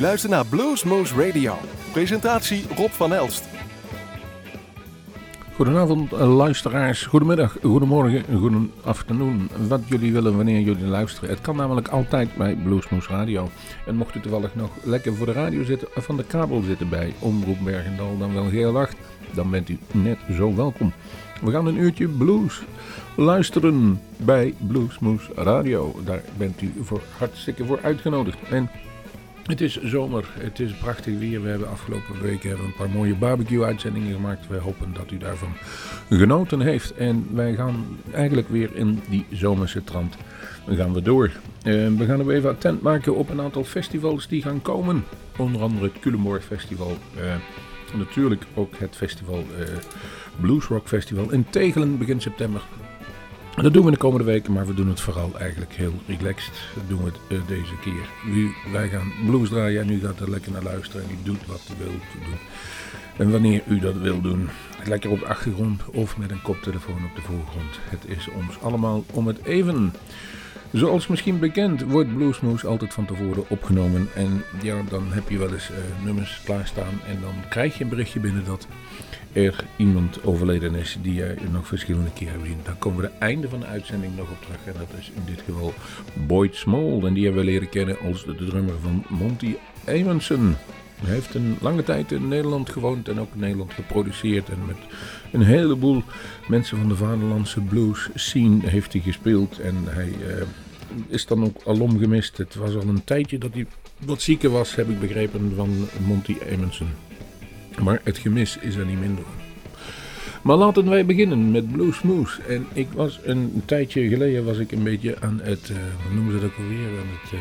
luistert naar Bluesmoose Radio. Presentatie Rob van Elst. Goedenavond eh, luisteraars, goedemiddag, goedemorgen, goeden. Wat jullie willen wanneer jullie luisteren. Het kan namelijk altijd bij Bluesmoose Radio. En mocht u toevallig nog lekker voor de radio zitten, of van de kabel zitten bij Omroep Bergendal, dan wel heel wacht, dan bent u net zo welkom. We gaan een uurtje blues luisteren bij Bluesmoose Radio. Daar bent u voor hartstikke voor uitgenodigd. En het is zomer, het is prachtig weer. We hebben afgelopen hebben een paar mooie barbecue-uitzendingen gemaakt. We hopen dat u daarvan genoten heeft. En wij gaan eigenlijk weer in die zomerse trant. Gaan we door. Uh, we gaan even attent maken op een aantal festivals die gaan komen. Onder andere het Culemborg Festival. Uh, natuurlijk ook het festival uh, Blues Rock Festival in Tegelen begin september. Dat doen we de komende weken, maar we doen het vooral eigenlijk heel relaxed. Dat doen we het uh, deze keer. Nu, wij gaan blues draaien en u gaat er lekker naar luisteren en u doet wat u wilt doen. En wanneer u dat wil doen, lekker op de achtergrond of met een koptelefoon op de voorgrond. Het is ons allemaal om het even. Zoals misschien bekend wordt Bluesmoose altijd van tevoren opgenomen. En ja, dan heb je wel eens uh, nummers klaarstaan en dan krijg je een berichtje binnen dat er iemand overleden is die je nog verschillende keren hebt gezien. Dan komen we het einde van de uitzending nog op terug. En dat is in dit geval Boyd Small. En die hebben we leren kennen als de drummer van Monty Emerson. Hij heeft een lange tijd in Nederland gewoond en ook in Nederland geproduceerd. En met een heleboel mensen van de vaderlandse blues scene heeft hij gespeeld. En hij uh, is dan ook alom gemist. Het was al een tijdje dat hij wat zieker was, heb ik begrepen, van Monty Emerson. Maar het gemis is er niet minder. Maar laten wij beginnen met Blues Moose. En ik was een tijdje geleden was ik een beetje aan het, uh, noemen ze dat alweer, aan het uh,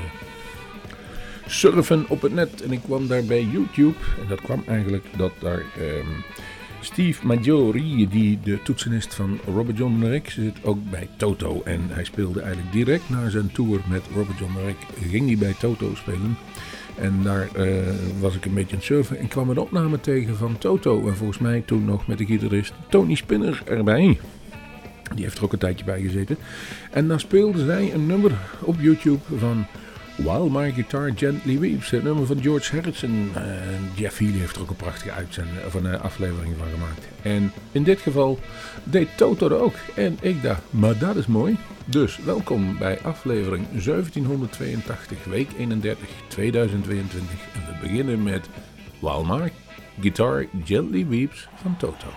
surfen op het net. En ik kwam daar bij YouTube. En dat kwam eigenlijk dat daar um, Steve Maggiore, die de toetsenist van Robert John Rick, zit ook bij Toto. En hij speelde eigenlijk direct na zijn tour met Robert John Rick, ging hij bij Toto spelen. En daar uh, was ik een beetje aan het surfen en kwam een opname tegen van Toto. En volgens mij toen nog met de gitarist Tony Spinner erbij. Die heeft er ook een tijdje bij gezeten. En dan speelden zij een nummer op YouTube van While My Guitar Gently Weeps. Het nummer van George Harrison. Uh, Jeff Healy heeft er ook een prachtige uitzending, of een uh, aflevering van gemaakt. En in dit geval deed Toto er ook. En ik dacht, maar dat is mooi. Dus welkom bij aflevering 1782, week 31, 2022. En we beginnen met While My Guitar Gently Weeps van Toto.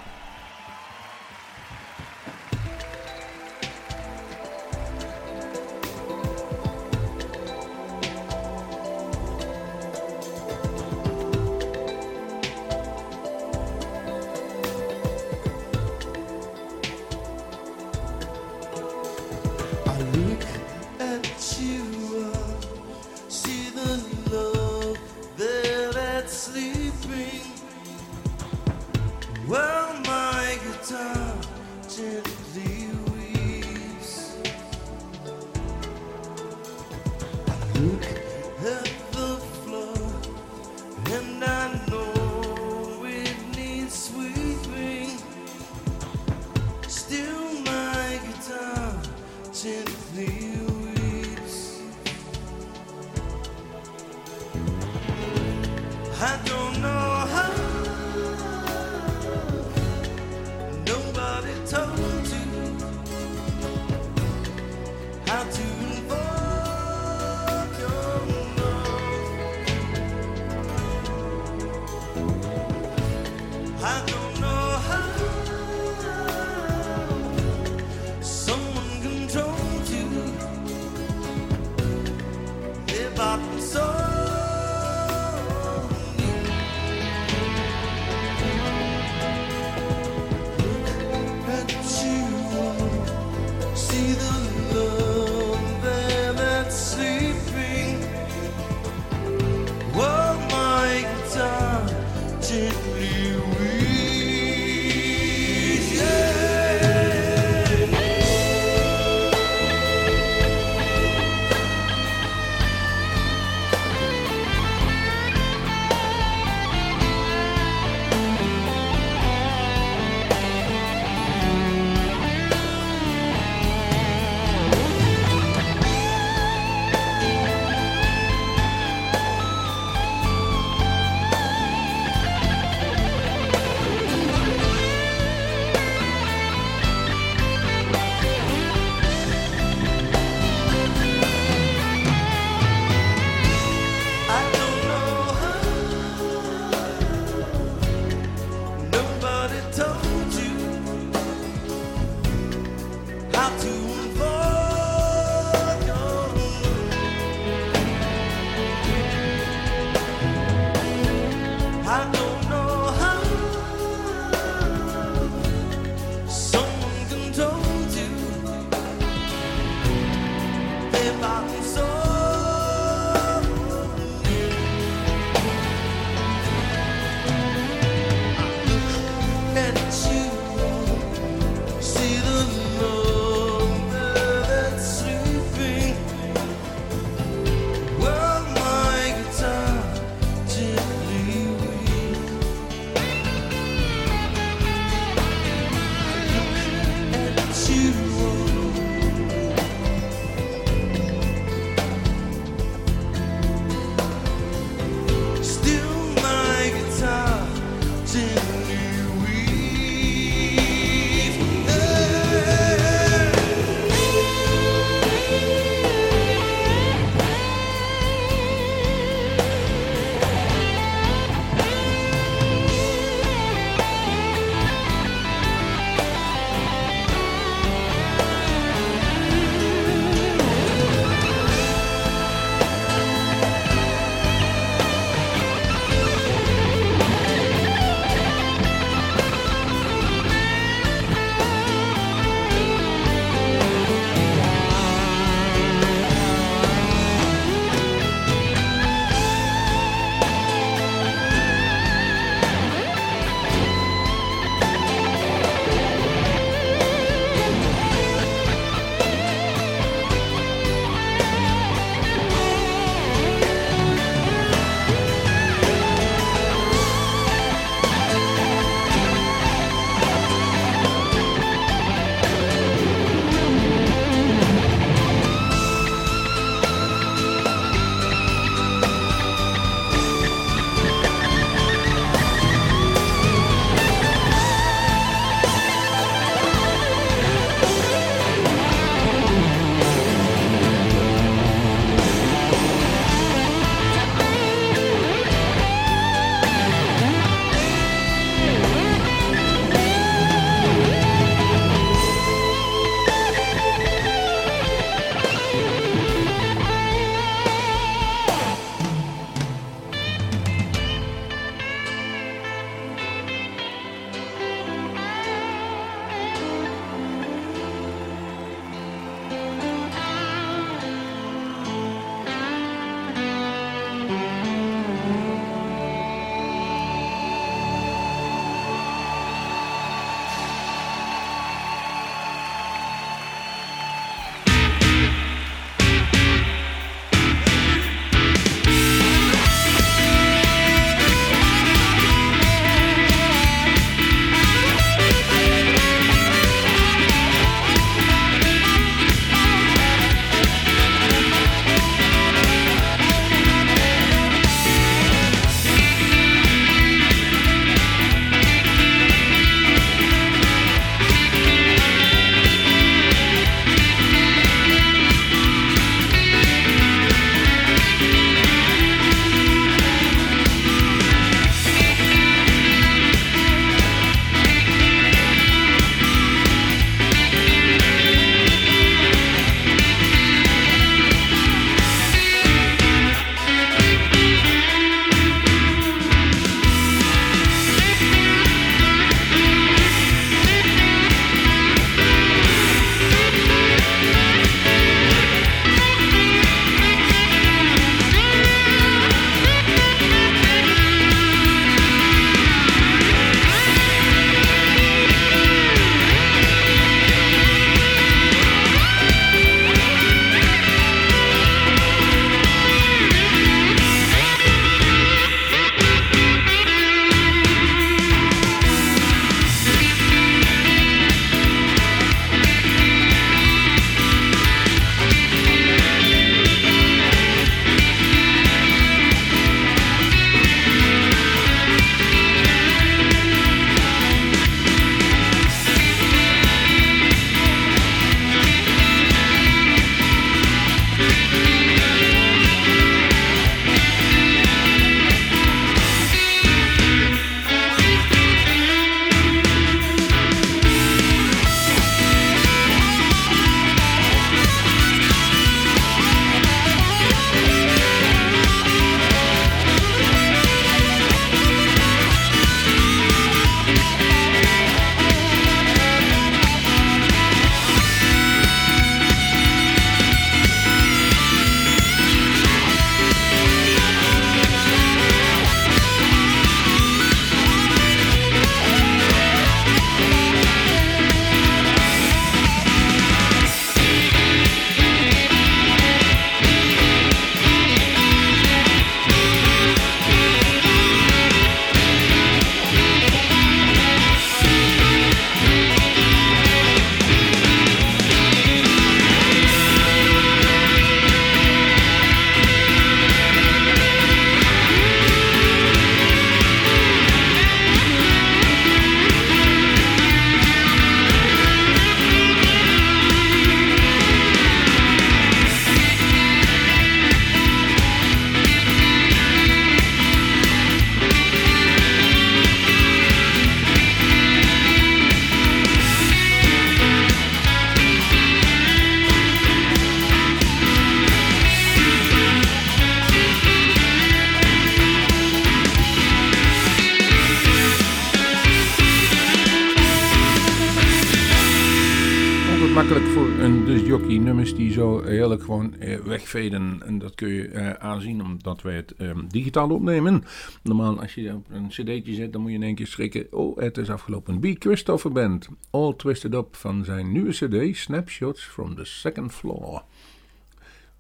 Omdat wij het ehm, digitaal opnemen. Normaal als je op een cd'tje zet, dan moet je in één keer schrikken. Oh, het is afgelopen. B. Christopher Band, All Twisted Up van zijn nieuwe cd, Snapshots from the Second Floor.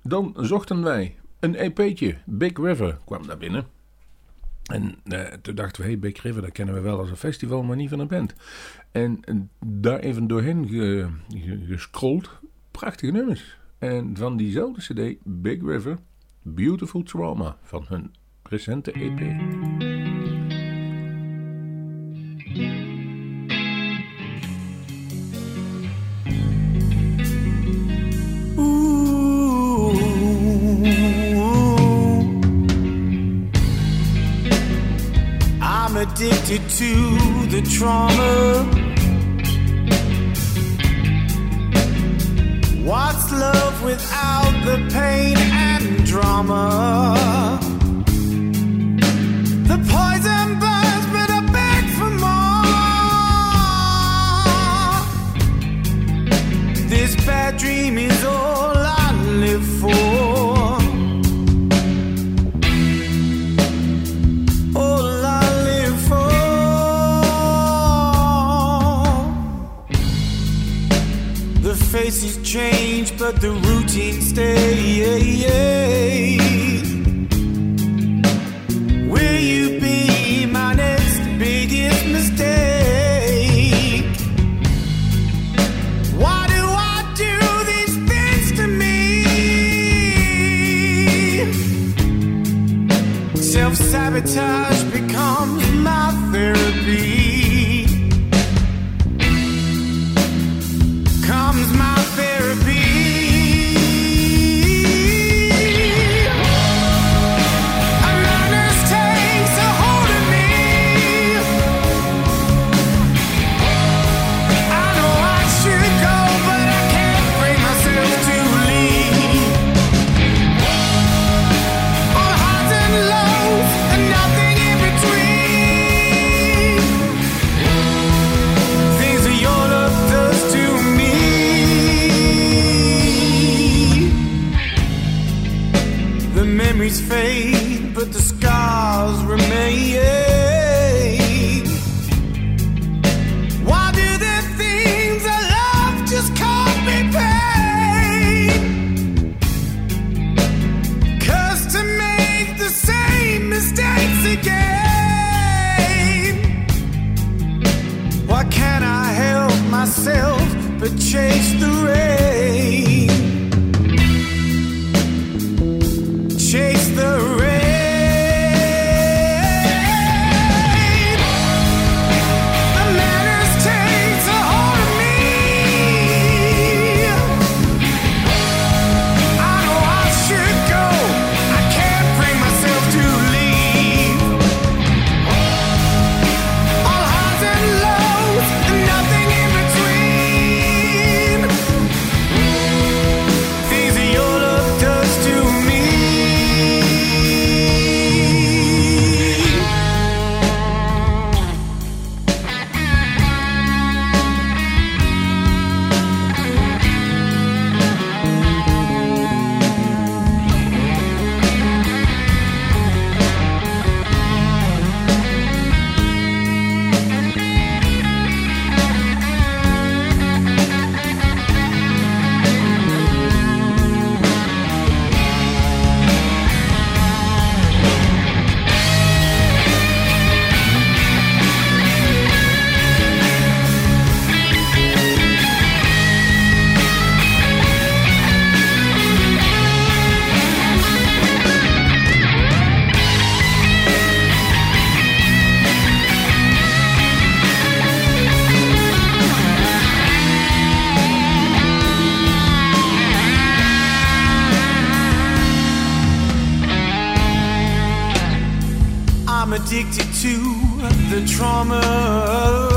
Dan zochten wij een EP'tje, Big River kwam daar binnen. En uh, toen dachten we, hey, Big River, dat kennen we wel als een festival, maar niet van een band. En daar even doorheen ge, gescrolld. Prachtige nummers. En van diezelfde cd, Big River, Beautiful Trauma, van hun recente EP. I'm addicted to the trauma What's love without the pain and drama? The poison burns, but the routine stays. Will you be my next biggest mistake? Why do I do these things to me? Self sabotage addicted to the trauma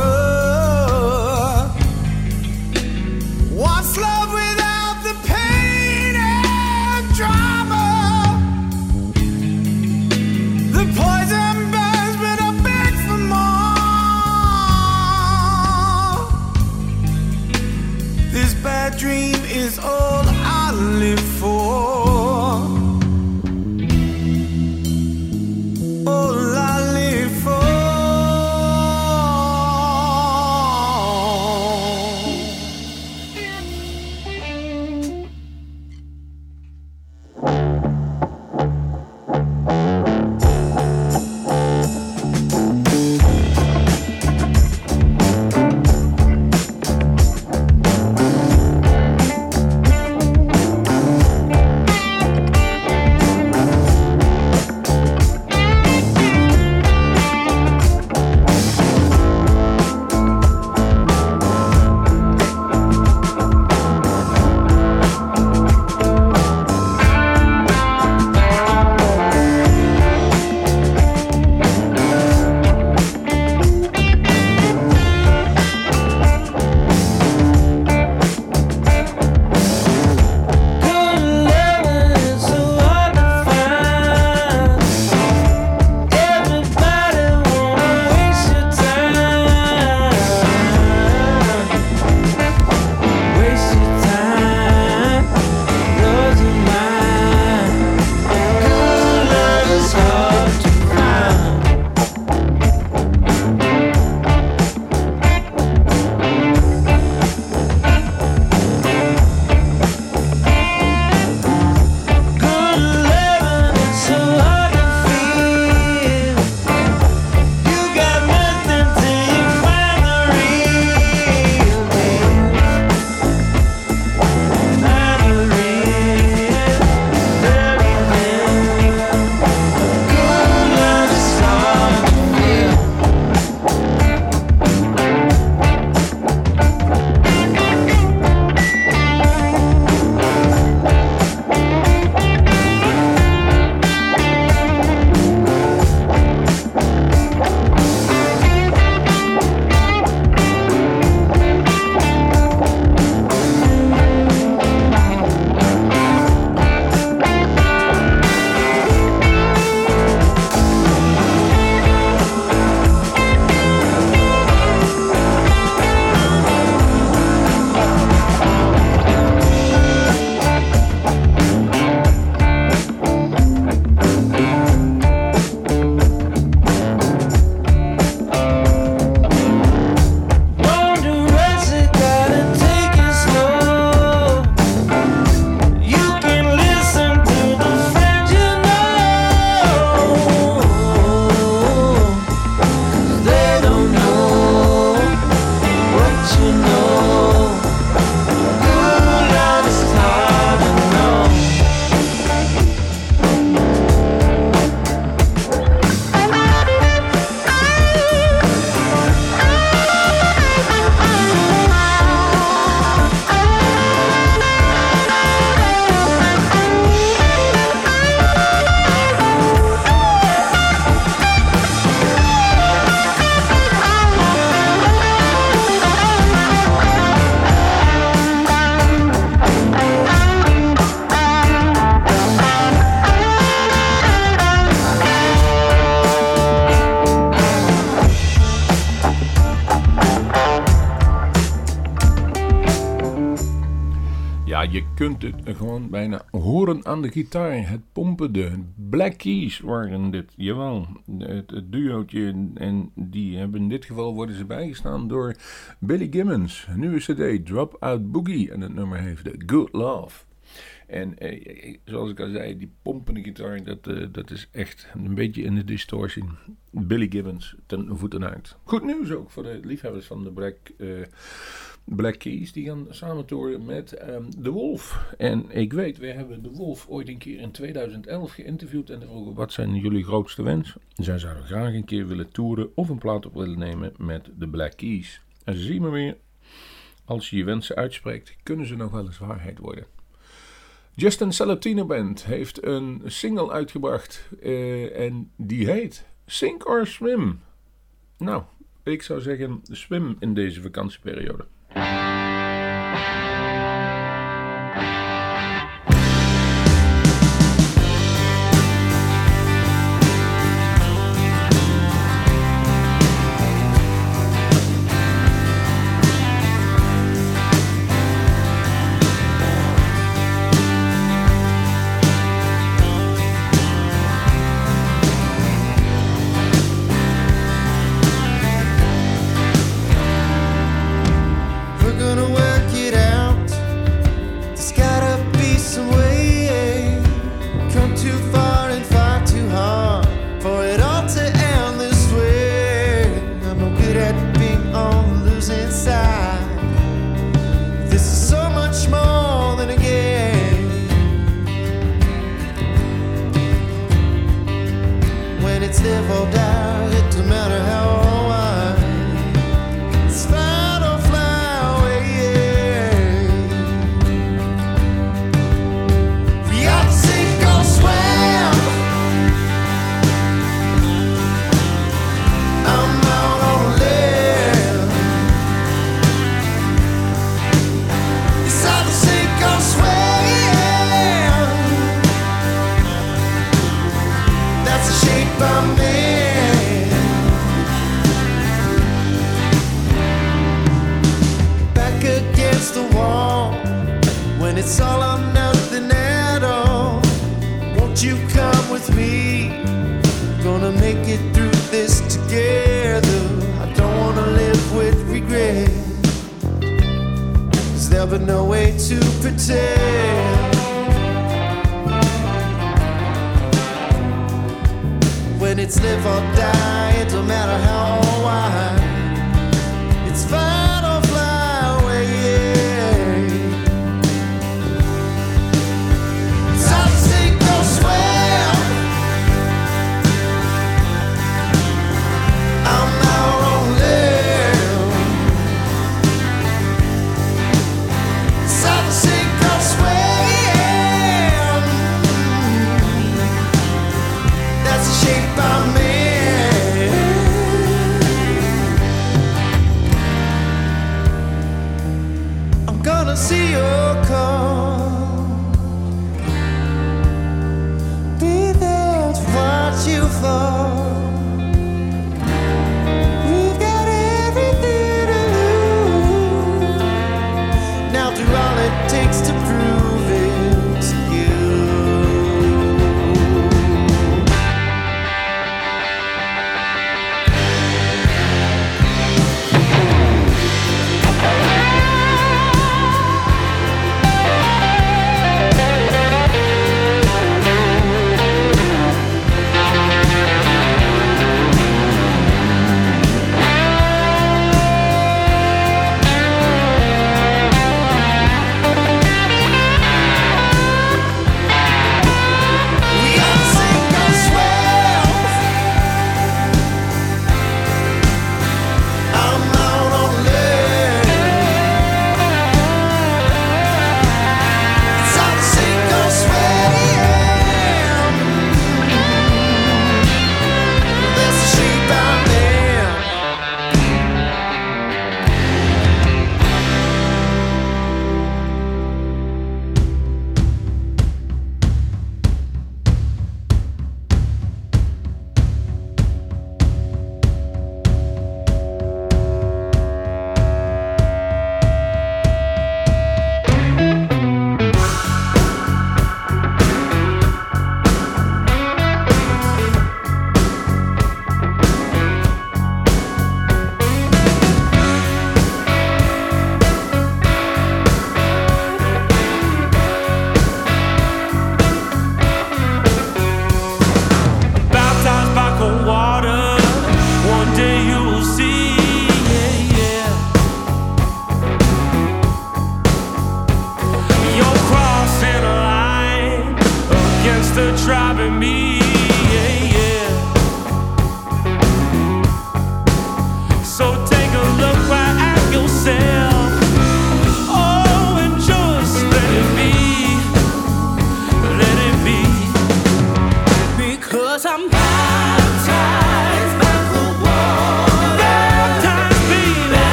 kunt het gewoon bijna horen aan de gitaar. Het pompende. Black Keys waren dit. Jawel, het, het duootje. En die hebben in dit geval worden ze bijgestaan door Billy Gibbons. Nieuwe cd, Drop Out Boogie. En het nummer heeft de Good Love. En eh, zoals ik al zei, die pompende gitaar, dat, eh, dat is echt een beetje in de distortie. Billy Gibbons ten voeten uit. Goed nieuws ook voor de liefhebbers van de Black, eh, Black Keys. Die gaan samen toeren met ehm, The Wolf. En ik weet, we hebben The Wolf ooit een keer in 2011 geïnterviewd. En vroegen wat zijn jullie grootste wens? Zij zouden graag een keer willen toeren of een plaat op willen nemen met de Black Keys. En ze zien maar weer, als je je wensen uitspreekt, kunnen ze nog wel eens waarheid worden. Justin Salatino Band heeft een single uitgebracht uh, en die heet Sink or Swim. Nou, ik zou zeggen swim in deze vakantieperiode. Bye.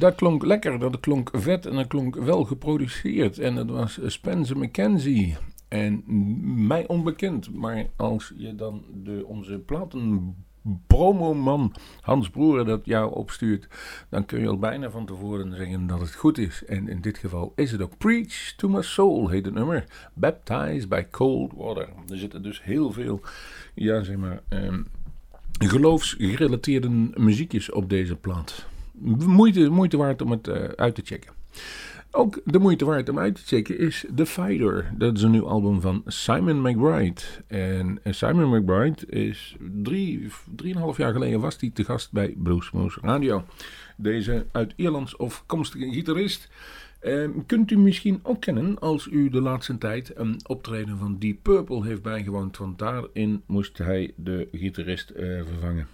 Dat klonk lekker, dat klonk vet en dat klonk wel geproduceerd. En dat was Spencer McKenzie. En mij onbekend, maar als je dan de, onze platen promoman Hans Broer dat jou opstuurt, dan kun je al bijna van tevoren zeggen dat het goed is. En in dit geval is het ook Preach to My Soul, heet het nummer. Baptized by Cold Water. Er zitten dus heel veel, ja zeg maar, ehm, geloofsgerelateerde muziekjes op deze plaat. Moeite, moeite waard om het eh, uit te checken. Ook de moeite waard om uit te checken is The Fighter. Dat is een nieuw album van Simon McBride. En eh, Simon McBride is drie, drieënhalf jaar geleden was hij te gast bij Bluesmoose Radio. Deze uit Ierlands afkomstige gitarist. Eh, kunt u misschien ook kennen als u de laatste tijd een optreden van Deep Purple heeft bijgewoond. Want daarin moest hij de gitarist eh, vervangen.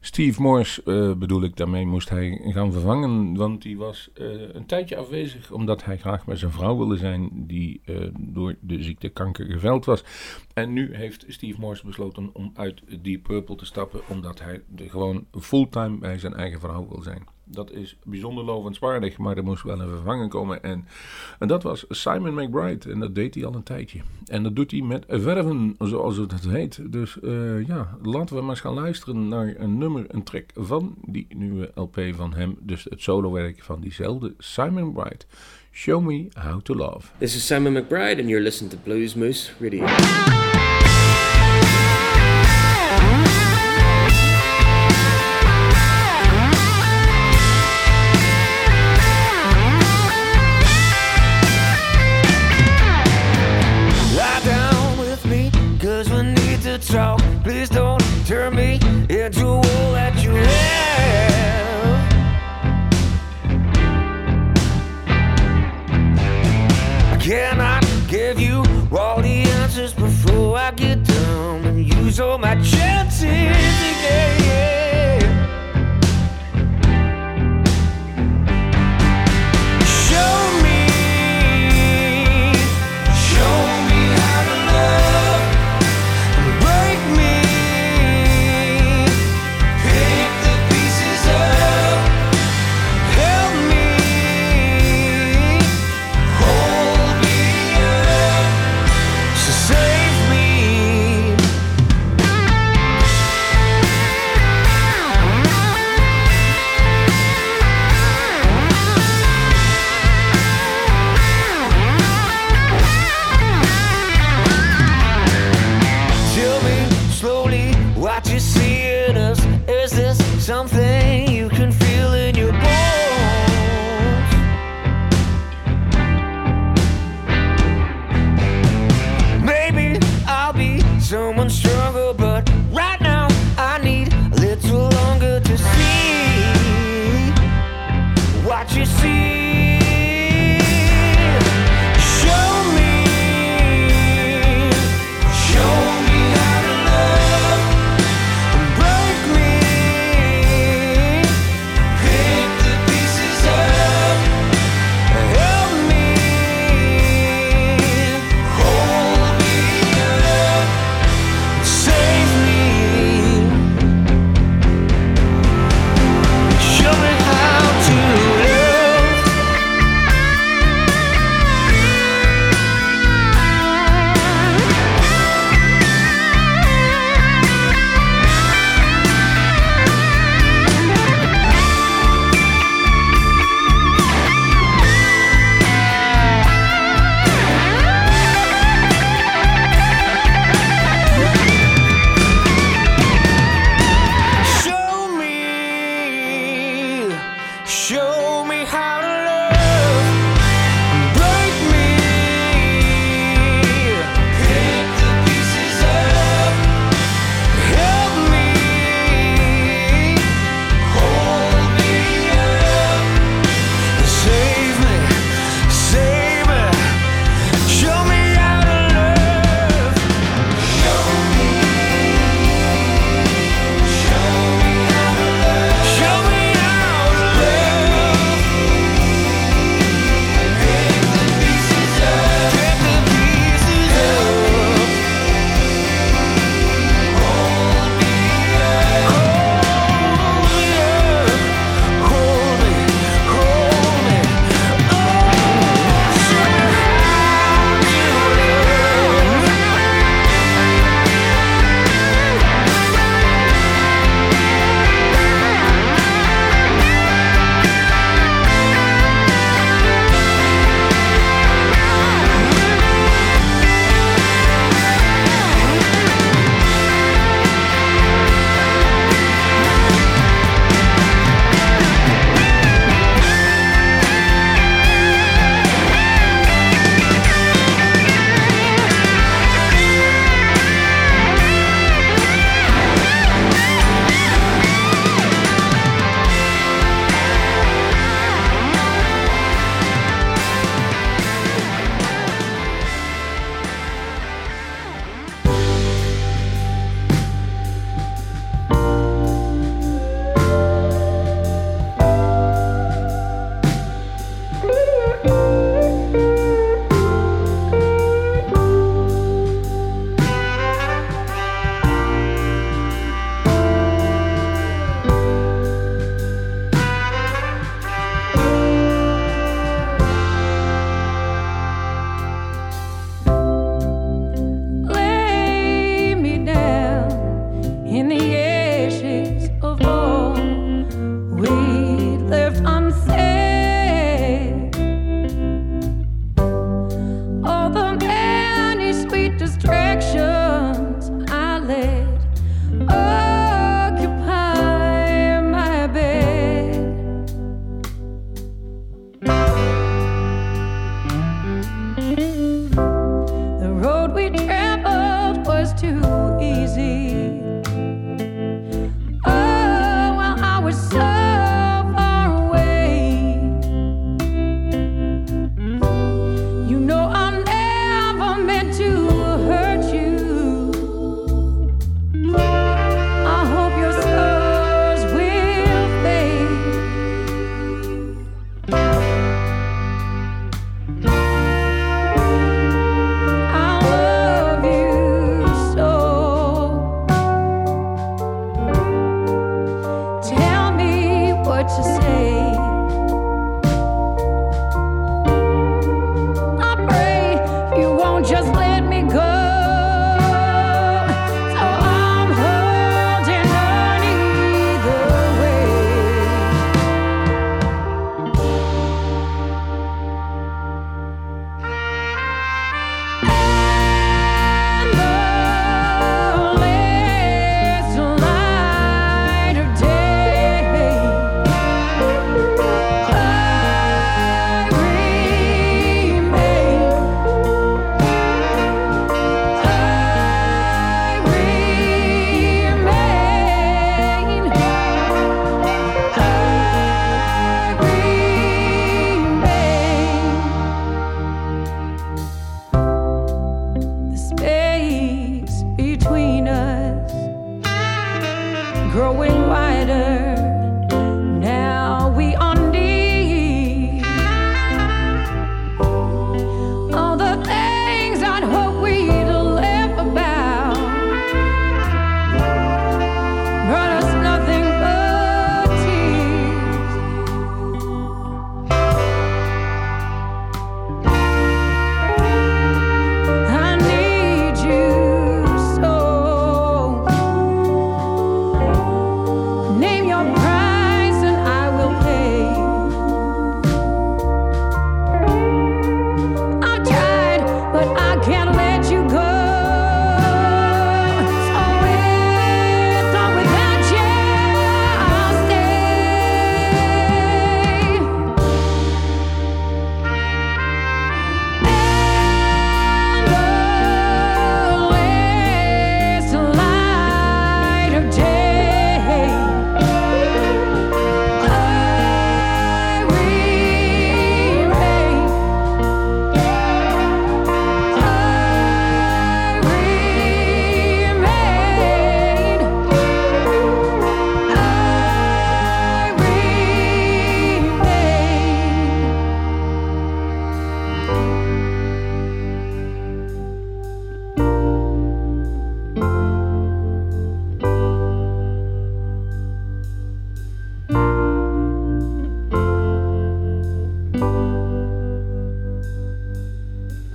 Steve Morse eh, bedoel ik daarmee, moest hij gaan vervangen. Want die was eh, een tijdje afwezig omdat hij graag met zijn vrouw wilde zijn, die eh, door de ziekte kanker geveld was. En nu heeft Steve Morse besloten om uit Deep Purple te stappen, omdat hij de, gewoon fulltime bij zijn eigen vrouw wil zijn. Dat is bijzonder lovenswaardig, maar er moest wel een vervanger komen. En, en dat was Simon McBride. En dat deed hij al een tijdje. En dat doet hij met verven, zoals het heet. Dus eh, ja, laten we maar eens gaan luisteren naar een nummer, een track van die nieuwe LP van hem. Dus het solowerk van diezelfde Simon McBride. Show me how to love. This is Simon McBride, and you're listening to Blues Moose Radio.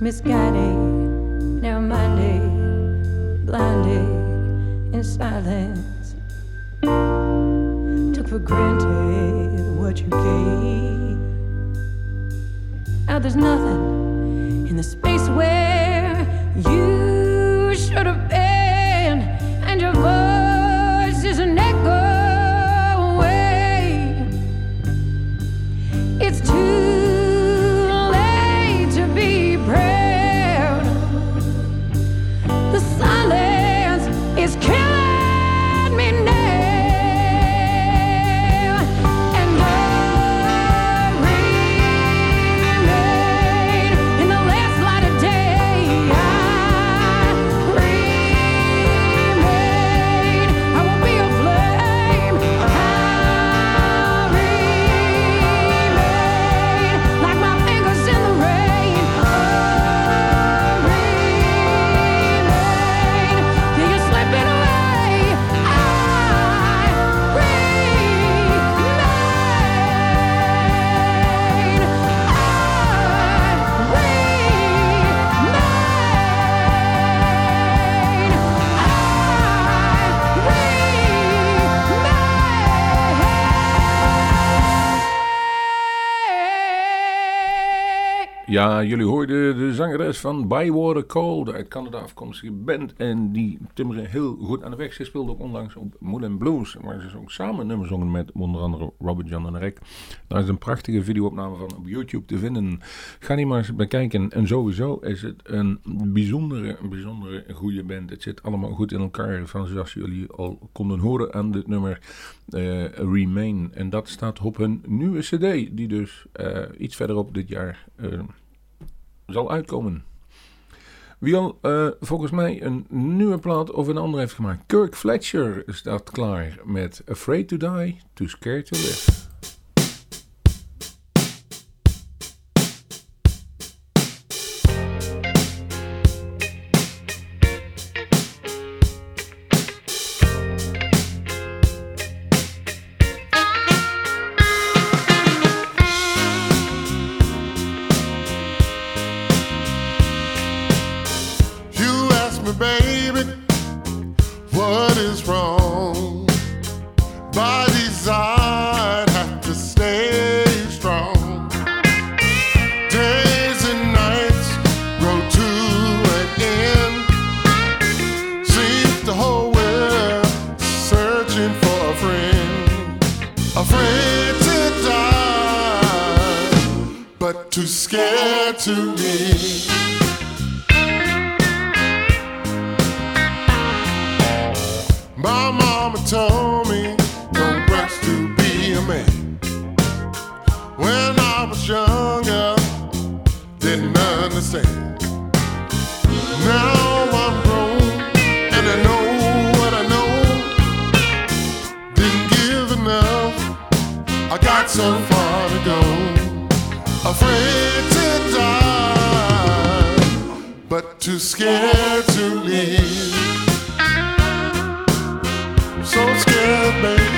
misguided, narrow minded, blinded in silence. Took for granted what you gave. Now there's nothing in the space where you. Jullie hoorden de zangeres van Bywater Cole, de uit Canada afkomstige band. En die timmeren heel goed aan de weg. Ze speelde ook onlangs op Moulin Blues, waar ze ook samen nummers zongen met onder andere Robert John en Rick. Daar is een prachtige videoopname van op YouTube te vinden. Ga die maar eens bekijken. En sowieso is het een bijzondere, bijzondere goede band. Het zit allemaal goed in elkaar, van zoals jullie al konden horen aan dit nummer eh, Remain. En dat staat op hun nieuwe cd, die dus eh, iets verderop dit jaar eh, zal uitkomen. Wie al eh, volgens mij een nieuwe plaat of een andere heeft gemaakt. Kirk Fletcher staat klaar met Afraid to Die, Too Scared to Live. So scared, baby.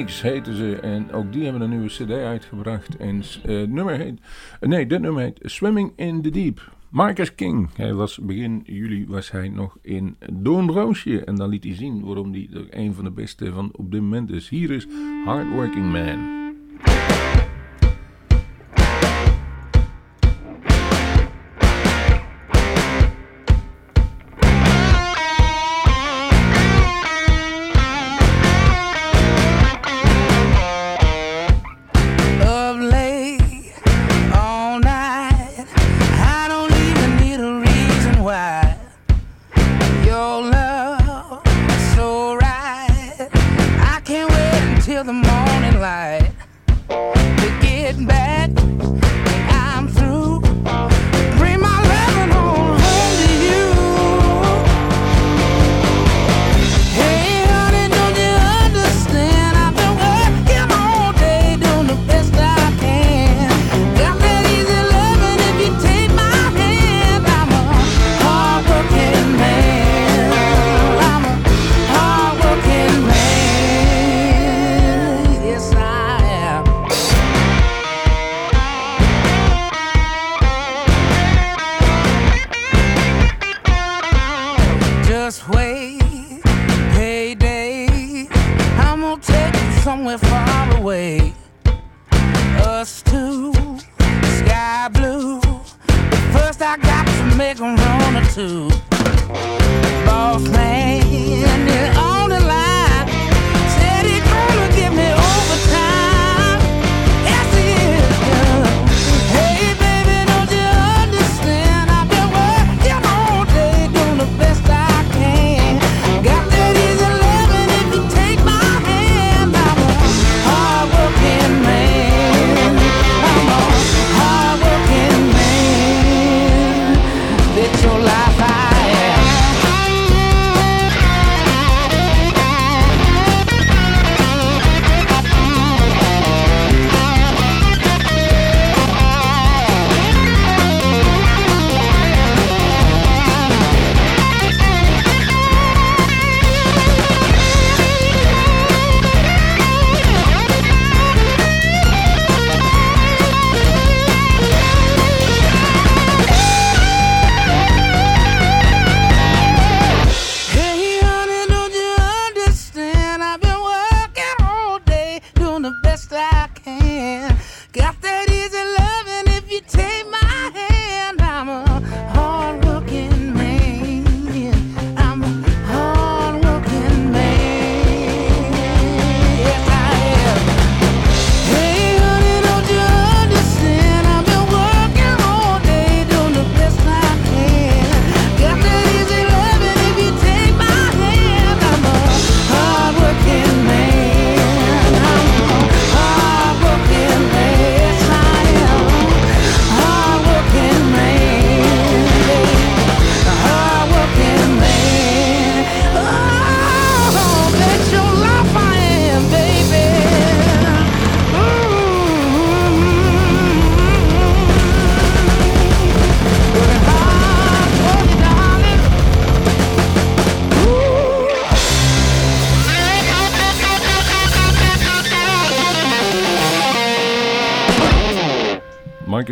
Snakes heten ze. En ook die hebben een nieuwe CD uitgebracht. En eh, nummer heet. Eh, nee, dit nummer heet Swimming in the Deep. Marcus King. Hij was begin juli was hij nog in Doornroosje. En dan liet hij zien waarom hij een van de beste van op dit moment is. Hier is Hardworking Man.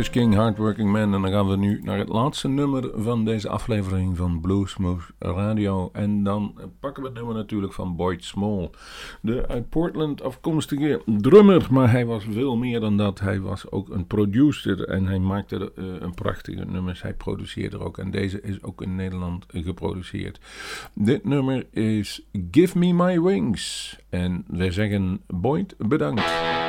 King, Hardworking Man. En dan gaan we nu naar het laatste nummer van deze aflevering van Bluesmoose Radio. En dan pakken we het nummer natuurlijk van Boyd Small. De uit Portland afkomstige drummer. Maar hij was veel meer dan dat. Hij was ook een producer en hij maakte eh, een prachtige nummers. Hij produceerde ook. En deze is ook in Nederland geproduceerd. Dit nummer is Give Me My Wings. En wij zeggen Boyd bedankt.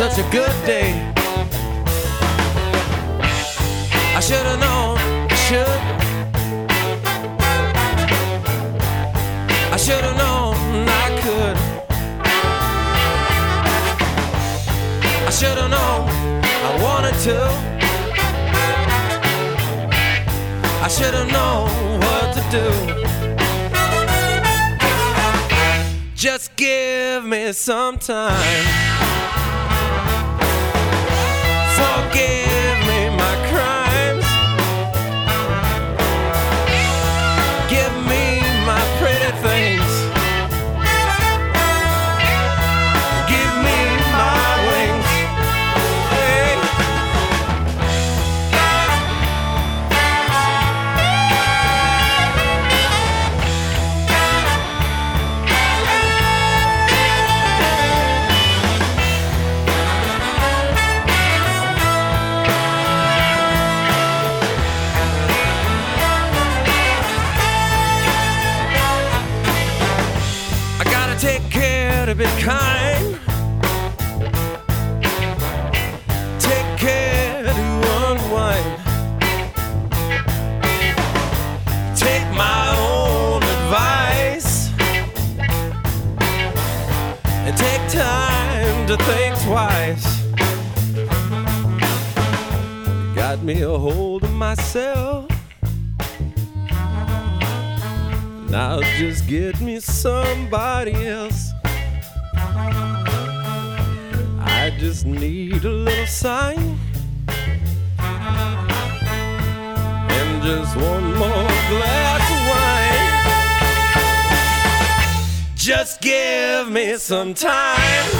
Such a good day. I should have known, I should. I should have known I could. I should have known I wanted to. I should have known what to do. Just give me some time. Twice. Got me a hold of myself. Now just get me somebody else. I just need a little sign. And just one more glass of wine. Just give me some time.